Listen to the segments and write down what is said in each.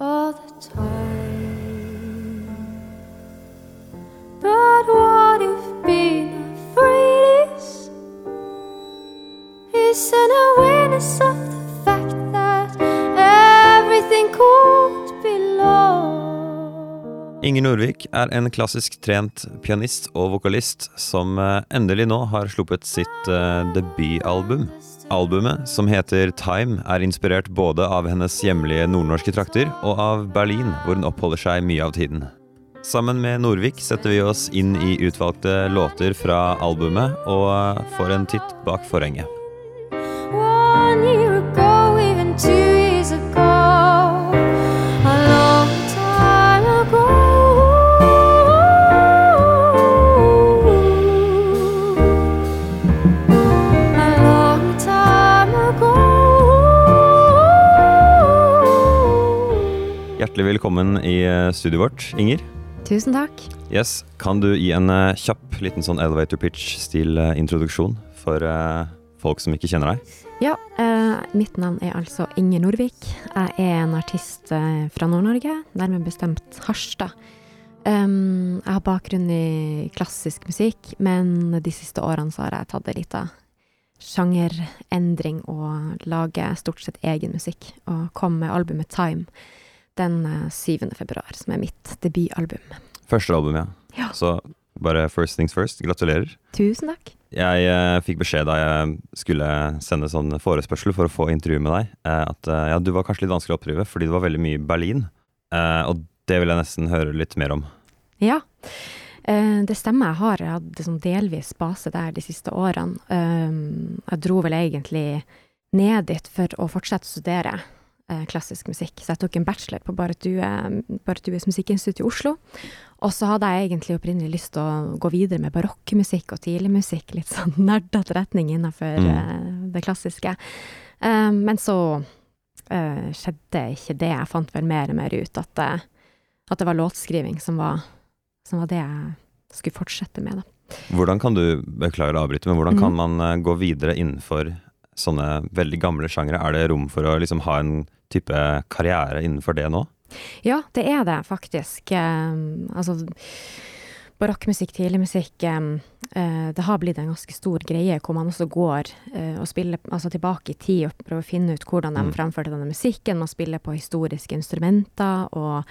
all the time. Inger Norvik er en klassisk trent pianist og vokalist som eh, endelig nå har sluppet sitt eh, debutalbum. Albumet, som heter Time, er inspirert både av hennes hjemlige nordnorske trakter og av Berlin, hvor hun oppholder seg mye av tiden. Sammen med Norvik setter vi oss inn i utvalgte låter fra albumet og eh, får en titt bak forhenget. Hjertelig velkommen i eh, studioet vårt, Inger. Tusen takk. Yes, Kan du gi en uh, kjapp liten sånn elevator pitch-stil-introduksjon introduksjon for uh, folk som ikke kjenner deg? Ja, eh, mitt navn er altså Inger Norvik. Jeg er en artist eh, fra Nord-Norge, nærmere bestemt Harstad. Um, jeg har bakgrunn i klassisk musikk, men de siste årene så har jeg tatt en liten sjangerendring og lager stort sett egen musikk. Og kom med albumet Time den eh, 7. februar, som er mitt debutalbum. Første album, ja. Ja. Så bare first things first. Gratulerer. Tusen takk. Jeg eh, fikk beskjed da jeg skulle sende sånn forespørsel for å få intervju med deg, eh, at eh, ja, du var kanskje litt vanskelig å oppdrive fordi det var veldig mye Berlin. Eh, og det vil jeg nesten høre litt mer om. Ja, eh, det stemmer. Jeg har hatt sånn delvis base der de siste årene. Um, jeg dro vel egentlig ned dit for å fortsette å studere eh, klassisk musikk. Så jeg tok en bachelor på Barrett Dues musikkinstitutt i Oslo. Og så hadde jeg egentlig opprinnelig lyst til å gå videre med barokkmusikk og tidligmusikk, litt sånn nerdete retning innenfor Mm. eh, det klassiske. Eh, men så eh, skjedde ikke det. Jeg fant vel mer og mer ut at, eh, at det var låtskriving som var, som var det jeg skulle fortsette med, da. Hvordan kan du beklager å avbryte, men hvordan kan mm. man eh, gå videre innenfor sånne veldig gamle sjangere? Er det rom for å liksom ha en type karriere innenfor det nå? Ja, det er det faktisk. Um, altså, barokkmusikk, tidligmusikk um, eh, Det har blitt en ganske stor greie hvor man også går eh, og spiller altså, tilbake i tid og prøver å finne ut hvordan de Mm. fremførte denne musikken. Man spiller på historiske instrumenter, og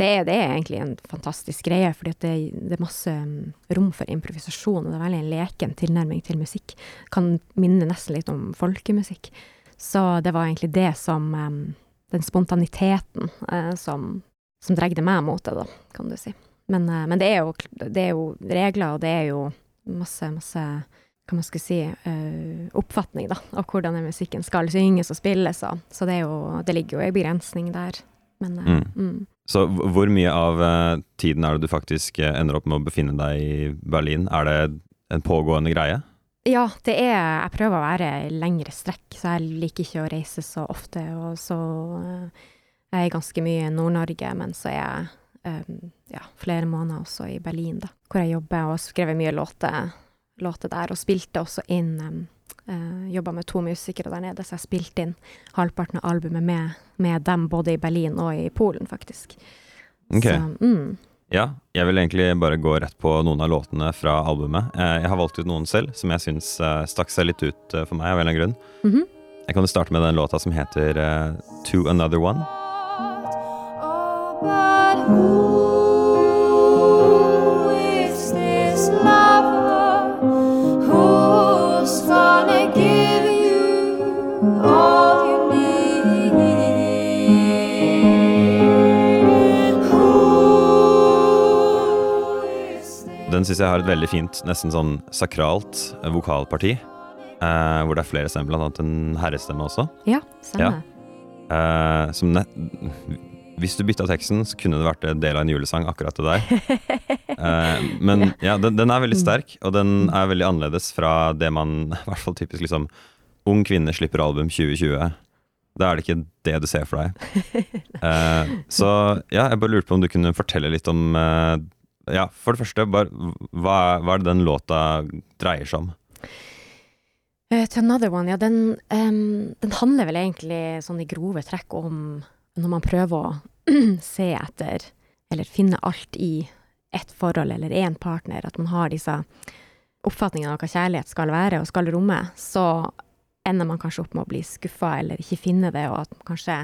det er, det er egentlig en fantastisk greie, fordi det, det er masse um, rom for improvisasjon, og det er veldig en leken tilnærming til musikk. Kan minne nesten litt om folkemusikk. Så det var egentlig det som um, Den spontaniteten eh, som, som dregde meg mot det, da, kan du si. Men, eh, men det, er jo, det er jo regler, og det er jo masse, masse hva man skal si, uh, oppfatning da, av hvordan musikken skal synges og spilles. Så, så det, er jo, det ligger jo en begrensning der. Men uh, Mm. mm. Så hvor mye av eh, tiden er det du faktisk eh, ender opp med å befinne deg i Berlin? Er det en pågående greie? Ja, det er Jeg prøver å være lengre strekk, så jeg liker ikke å reise så ofte. Og så eh, Jeg er ganske mye i Nord-Norge, men så er jeg um, ja, flere måneder også i Berlin, da. Hvor jeg jobber og har skrevet mye låter, låter der. Og spilte også inn uh, Jobba med to musikere der nede, så jeg spilte inn halvparten av albumet med, med dem både i Berlin og i Polen, faktisk. Ok. Så, mm. Ja, jeg vil egentlig bare gå rett på noen av låtene fra albumet. Eh, Jeg har valgt ut noen selv som jeg syns eh, stakk seg litt ut eh, for meg av en eller annen grunn. Mhm. Jeg kan jo starte med den låta som heter eh, To Another One. Oh, Den syns jeg har et veldig fint, nesten sånn sakralt eh, vokalparti. Eh, hvor det er flere stemmer, blant annet en herrestemme også. Ja, stemmer. Eh, som ne hvis du bytta teksten, så kunne det vært en del av en julesang, akkurat det der. Eh, men ja, den, den er veldig sterk, og den er veldig annerledes fra det man I hvert fall typisk liksom Ung kvinne slipper album 2020. Da er det ikke det du ser for deg. Eh, så ja, jeg bare lurte på om du kunne fortelle litt om eh, Ja, for det første, bare, hva, hva er det den låta dreier seg om? Uh, to another one, ja, den, um, den handler vel egentlig sånn i grove trekk om når man prøver å se etter, eller finne alt i ett forhold eller én partner, at man har disse oppfatningene av hva kjærlighet skal være og skal romme, så ender man kanskje opp med å bli skuffa eller ikke finne det, og at man kanskje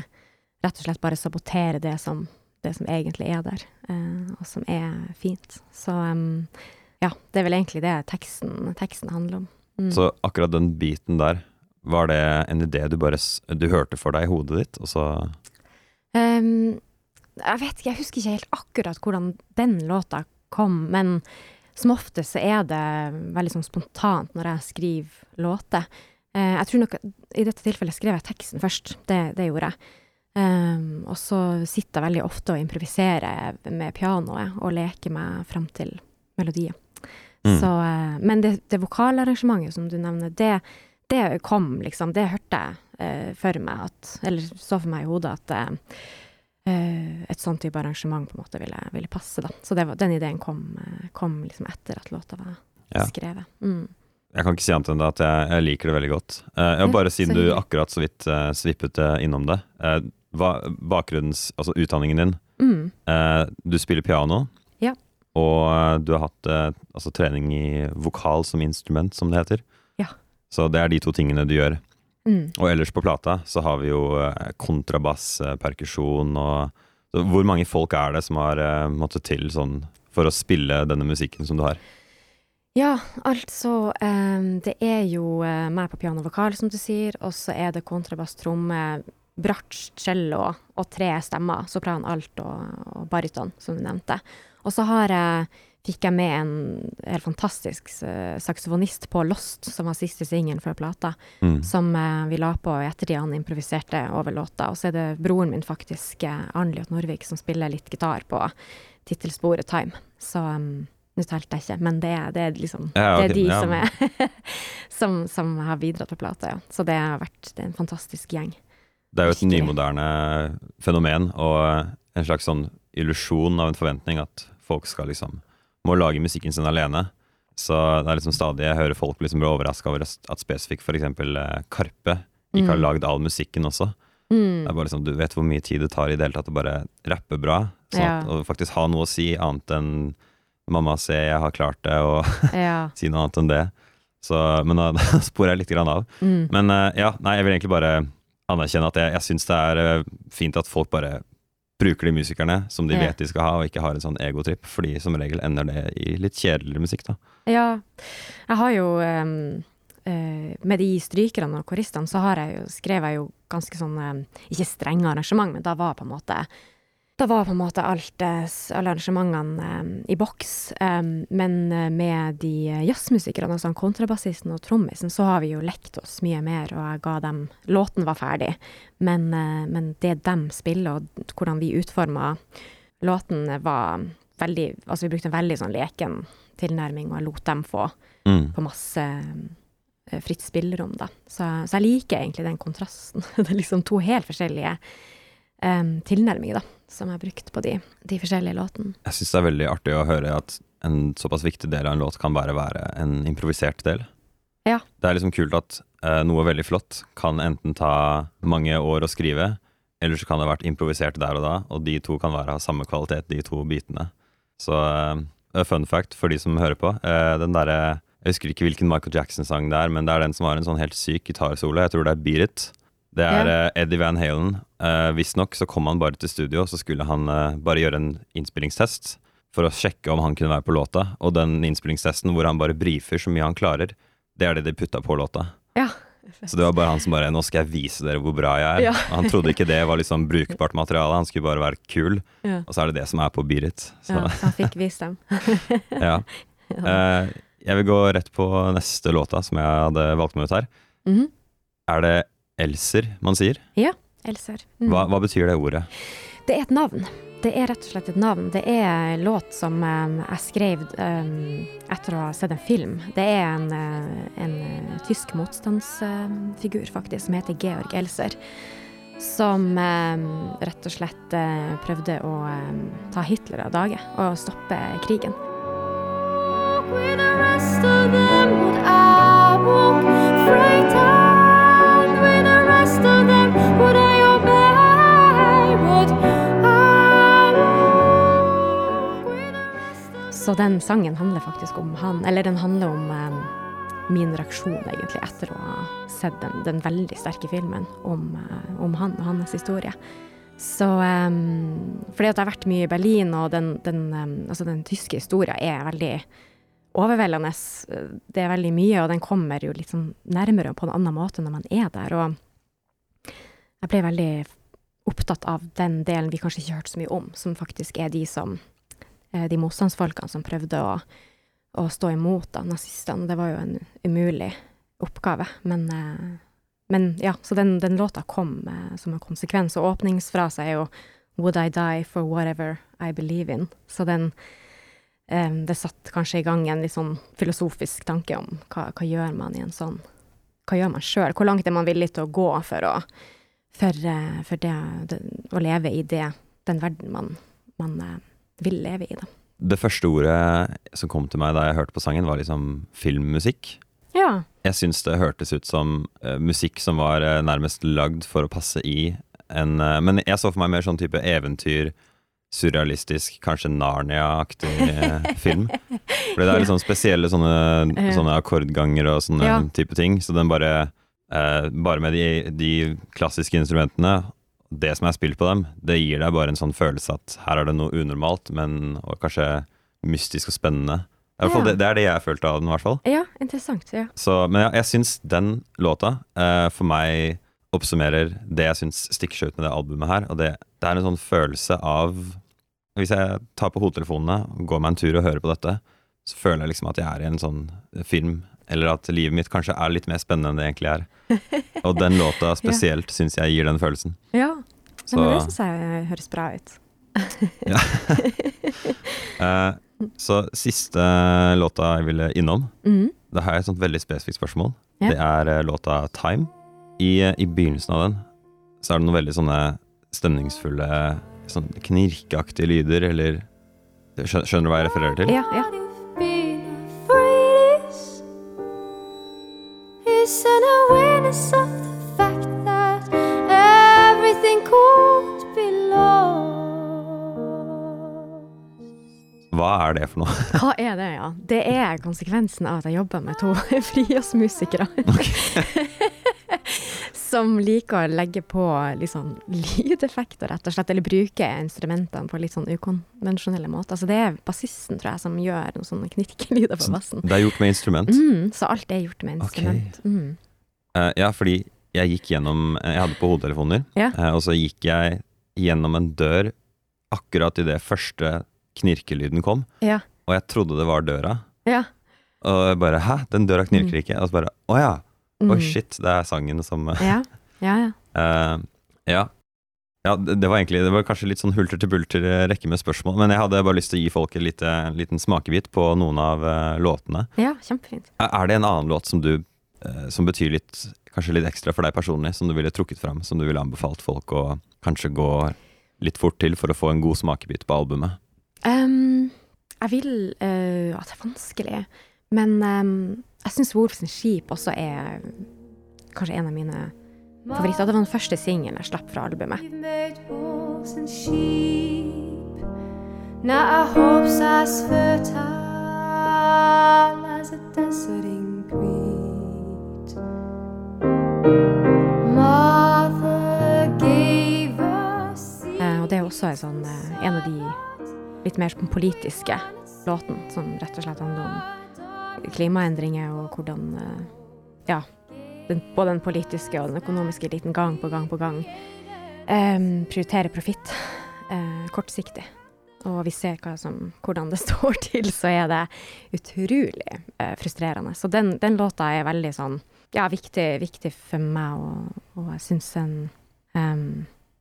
rett og slett bare saboterer det som, det som egentlig er der, eh, og som er fint. Så ja, det er vel egentlig det teksten, teksten handler om. Mm. Så akkurat den biten der, var det en idé du bare du hørte for deg i hodet ditt, og så um, jeg vet ikke, jeg husker ikke helt akkurat hvordan den låta kom, men som ofte så er det veldig sånn spontant når jeg skriver låter. Uh, jeg tror nok i dette tilfellet skrev jeg teksten først, det, det gjorde jeg. Ehm, og så sitter jeg veldig ofte og improviserer med pianoet og leker meg fram til melodier. Mm. Så, eh, men det, det vokalarrangementet som du nevner, det, det kom liksom, det hørte jeg uh, for meg at, eller så for meg i hodet at eh, et sånn type arrangement på en måte ville, ville passe, da. Så det var, den ideen kom, kom liksom etter at låta var Ja. skrevet. Mm. Jeg kan ikke si annet enn at jeg, jeg liker det veldig godt. Uh, Ja, bare siden du akkurat så vidt uh, svippet innom det. Eh, hva, bakgrunns, altså utdanningen din. Mm. Eh, du spiller piano. Ja. Og eh, du har hatt eh, altså trening i vokal som instrument, som det heter. Ja. Så det er de to tingene du gjør. Mm. Og ellers på plata så har vi jo eh, kontrabass, eh, perkusjon og så Hvor mange folk er det som har eh, måttet til sånn for å spille denne musikken som du har? Ja, altså Det er jo meg på piano og vokal, som du sier, og så er det kontrabass, tromme, bratsj, cello og tre stemmer. Sopran, alt og, og baryton, som du nevnte. Og så har jeg fikk jeg med en helt fantastisk eh, saksofonist på Lost, som var siste singelen før plata, Mm. som eh, vi la på ettertid han improviserte over låta. Og så er det broren min faktisk, eh, Arnljot Norvik, som spiller litt gitar på tittelsporet Time. Så um, nå telte jeg ikke, men det, det er liksom Ja, Det er de ja. som er som, som har bidratt på plata, ja. Så det har vært det er en fantastisk gjeng. Det er jo et nymoderne fenomen og en slags sånn illusjon av en forventning at folk skal liksom må lage musikken sin alene. Så det er liksom stadig jeg hører folk liksom bli overraska over at spesifikt f.eks. Eh, Karpe ikke har Mm. lagd all musikken også. Mm. Det er bare liksom, Du vet hvor mye tid det tar i det hele tatt å bare rappe bra. Sånn at, Ja. Og faktisk ha noe å si annet enn 'mamma, se, jeg har klart det', og Ja. si noe annet enn det. Så, men da, da sporer jeg litt grann av. Mm. Men eh, ja, nei, jeg vil egentlig bare anerkjenne at jeg, jeg syns det er eh, fint at folk bare bruker de musikerne som de vet de skal ha, og ikke har en sånn egotripp, fordi som regel ender det i litt kjedeligere musikk, da. Ja. Jeg har jo um, uh, Med de strykerne og koristene så har jeg jo, skrev jeg jo ganske sånn um, Ikke strenge arrangement, men da var på en måte da var på en måte alt, eh, alle arrangementene um, i boks. Um, men eh, med de eh, jazzmusikerne, altså kontrabassisten og trommisen, så har vi jo lekt oss mye mer, og jeg ga dem Låten var ferdig, men, eh, men det de spiller, og hvordan vi utforma låten, var veldig Altså, vi brukte en veldig sånn leken tilnærming, og jeg lot dem få, Mm. på masse eh, fritt spillerom, da. Så, så jeg liker egentlig den kontrasten. det er liksom to helt forskjellige um, tilnærminger, da, som jeg har brukt på de, de forskjellige låtene. Jeg syns det er veldig artig å høre at en såpass viktig del av en låt kan bare være en improvisert del. Ja. Det er liksom kult at eh, noe veldig flott kan enten ta mange år å skrive, eller så kan det ha vært improvisert der og da, og de to kan være av samme kvalitet, de to bitene. Så eh, fun fact for de som hører på. eh, den derre Jeg husker ikke hvilken Michael Jackson-sang det er, men det er den som har en sånn helt syk gitarsolo. Jeg tror det er Beat It. Det er Ja. eh, Eddie Van Halen. Uh, Visstnok så kom han bare til studio, så skulle han uh, bare gjøre en innspillingstest for å sjekke om han kunne være på låta. Og den innspillingstesten hvor han bare brifer så mye han klarer, det er det de putta på låta. Ja. Så det var bare han som bare 'Nå skal jeg vise dere hvor bra jeg er'. Ja. Han trodde ikke det var liksom brukbart materiale, han skulle bare være kul. Ja. Og så er det det som er på Beat It. Så ja, han fikk vist dem. ja. Uh, jeg vil gå rett på neste låta som jeg hadde valgt meg ut her. Mhm. Er det Elser man sier? Elser. Mm. Hva, hva betyr det ordet? Det er et navn. Det er rett og slett et navn. Det er en låt som eh, jeg skrev eh, etter å ha sett en film. Det er en, eh, en eh, tysk motstandsfigur, faktisk, som heter Georg Elser. Som eh, rett og slett eh, prøvde å eh, ta Hitler av dage og stoppe krigen. Så den sangen handler faktisk om han, eller den handler om eh, min reaksjon, egentlig, etter å ha sett den, den veldig sterke filmen om, eh, om han og hans historie. Så eh, Fordi at jeg har vært mye i Berlin, og den, den, em, altså den tyske historien er veldig overveldende. Det er veldig mye, og den kommer jo litt sånn nærmere på en annen måte når man er der. Og jeg ble veldig opptatt av den delen vi kanskje ikke hørte så mye om, som faktisk er de som eh, De motstandsfolkene som prøvde å, å stå imot da, nazistene. Det var jo en umulig oppgave, men eh, men ja, så den, den låta kom eh, som en konsekvens, og åpningsfrasa er jo Would I die for whatever I believe in? Så den eh, Det satt kanskje i gang en litt sånn filosofisk tanke om hva, hva gjør man i en sånn Hva gjør man sjøl? Hvor langt er man villig til å gå for å For, eh, for det, det, å leve i det, den verden man, man eh, vil leve i, da. Det første ordet som kom til meg da jeg hørte på sangen, var liksom filmmusikk. Ja. Jeg syns det hørtes ut som uh, musikk som var uh, nærmest lagd for å passe i en uh, Men jeg så for meg mer sånn type eventyr, surrealistisk, kanskje Narnia-aktig film. For det er sånn spesielle sånne, sånne akkordganger og sånne Ja. type ting. Så den bare Bare med de, de klassiske instrumentene, det som er spilt på dem, det gir deg bare en sånn følelse at her er det noe unormalt, men og kanskje mystisk og spennende. I hvert fall, Ja. det, det er det jeg følte av den, i hvert fall. ja, interessant. Ja. Så, men jeg, jeg syns den låta eh, for meg oppsummerer det jeg syns stikker seg ut med det albumet her. Og det, det er en sånn følelse av Hvis jeg tar på hodetelefonene, går meg en tur og hører på dette, så føler jeg liksom at jeg er i en sånn film. Eller at livet mitt kanskje er litt mer spennende enn det egentlig er. Og den låta spesielt syns jeg gir den følelsen. ja. Så, Men det syns jeg høres bra ut. eh, så siste låta jeg ville innom, Mm. Da har jeg et sånt veldig spesifikt spørsmål. Ja. Det er eh, låta 'Time'. I, I begynnelsen av den så er det noen veldig sånne stemningsfulle, sånn knirkeaktige lyder, eller Skjønner du hva jeg refererer til? Ja, ja. Hva er det for noe? Hva er det, ja? Det er konsekvensen av at jeg jobber med to frijazzmusikere. Som liker å legge på litt sånn lydeffekter, rett og slett. Eller bruke instrumentene på litt sånn ukonvensjonelle måter. Så det er bassisten, tror jeg, som gjør noen sånne knirkelyder på bassen. Det er gjort med instrument. Mm, så alt er gjort med instrument. instrument. Mm. Uh, ja, fordi jeg gikk gjennom Jeg hadde på hodetelefoner, Ja. uh, og så gikk jeg gjennom en dør akkurat idet første knirkelyden kom, Ja. og jeg trodde det var døra. Ja. Og jeg bare 'hæ, den døra knirker ikke'. Og så bare 'å ja'. Mm. Oi, shit, det er sangen som eh, Ja. Ja, ja. Uh, ja. ja det, det var egentlig Det var kanskje litt sånn hulter til bulter eh, rekke med spørsmål, men jeg hadde bare lyst til å gi folk en lite, liten smakebit på noen av uh, låtene. ja kjempefint. Er, er det en annen låt som du Som betyr litt Kanskje litt ekstra for deg personlig, som du ville trukket fram? Som du ville anbefalt folk å kanskje gå litt fort til for å få en god smakebit på albumet? Um, jeg vil uh, At det er vanskelig. Men um, jeg syns Wolfs Skip også er kanskje en av mine favoritter. Det var den første singelen jeg slapp fra albumet. Now as fertile as a Mother gave us Eh, og det er også en, sånn, eh, en av de litt mer sånn politiske låten, som rett og slett handler om klimaendringer og hvordan eh, ja, den, både den politiske og den økonomiske eliten gang på gang på gang um, prioriterer profitt eh, kortsiktig. Og vi ser som, hvordan det står til, så er det utrolig eh, frustrerende. Så den, den låta er veldig sånn, ja, viktig, viktig for meg, og, og jeg syns den um,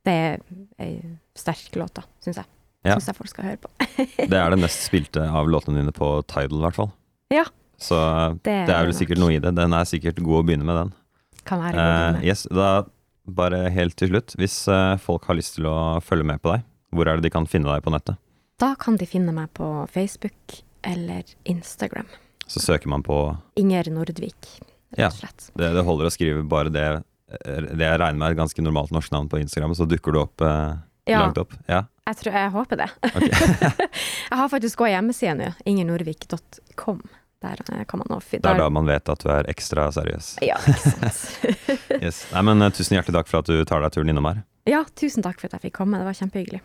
det er ei sterk låt, da, syns jeg. Ja. Syns jeg folk skal høre på. Det er det mest spilte av låtene dine på Tidal, i hvert fall. Ja. Så Det, det er vel sikkert noe i det. Den er sikkert god å begynne med, den. Kan være god med. yes, da bare helt til slutt. Hvis uh, folk har lyst til å følge med på deg, hvor er det de kan finne deg på nettet? Da kan de finne meg på Facebook eller Instagram. Så søker man på Inger Nordvik, rett og slett. Det, det holder å skrive bare det, eh, det jeg regner med er et ganske normalt norsk navn på Instagram, så dukker du opp eh, Ja, langt opp. Ja. Jeg, tror, jeg håper det. Okay. jeg har faktisk gått hjemmesida nå, Ingenorvik.com. Der eh, kan man Det er da man vet at du er ekstra seriøs. Ja, ikke sant. Yes. Nei, men eh, Tusen hjertelig takk for at du tar deg turen innom her. ja, tusen takk for at jeg fikk komme. Det var kjempehyggelig.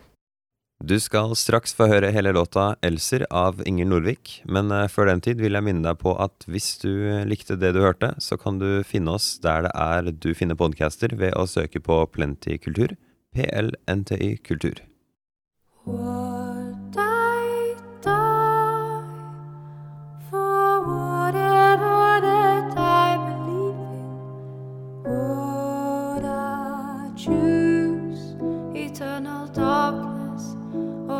Du skal straks få høre hele låta 'Elser' av Inger Nordvik, men eh, før den tid vil jeg minne deg på at hvis du likte det du hørte, så kan du finne oss der det er du finner podcaster ved å søke på Plenty Kultur. PLNTY Kultur.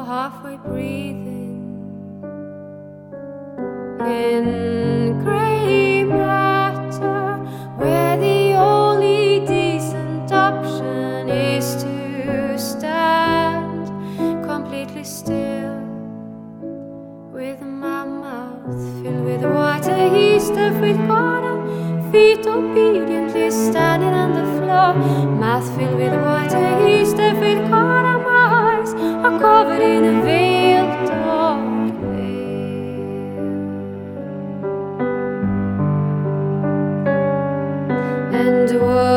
Halfway breathing? In if we'd. Feet obediently standing on the floor. Mouth filled with water, east if we'd eyes are covered in a veil, veil. And what?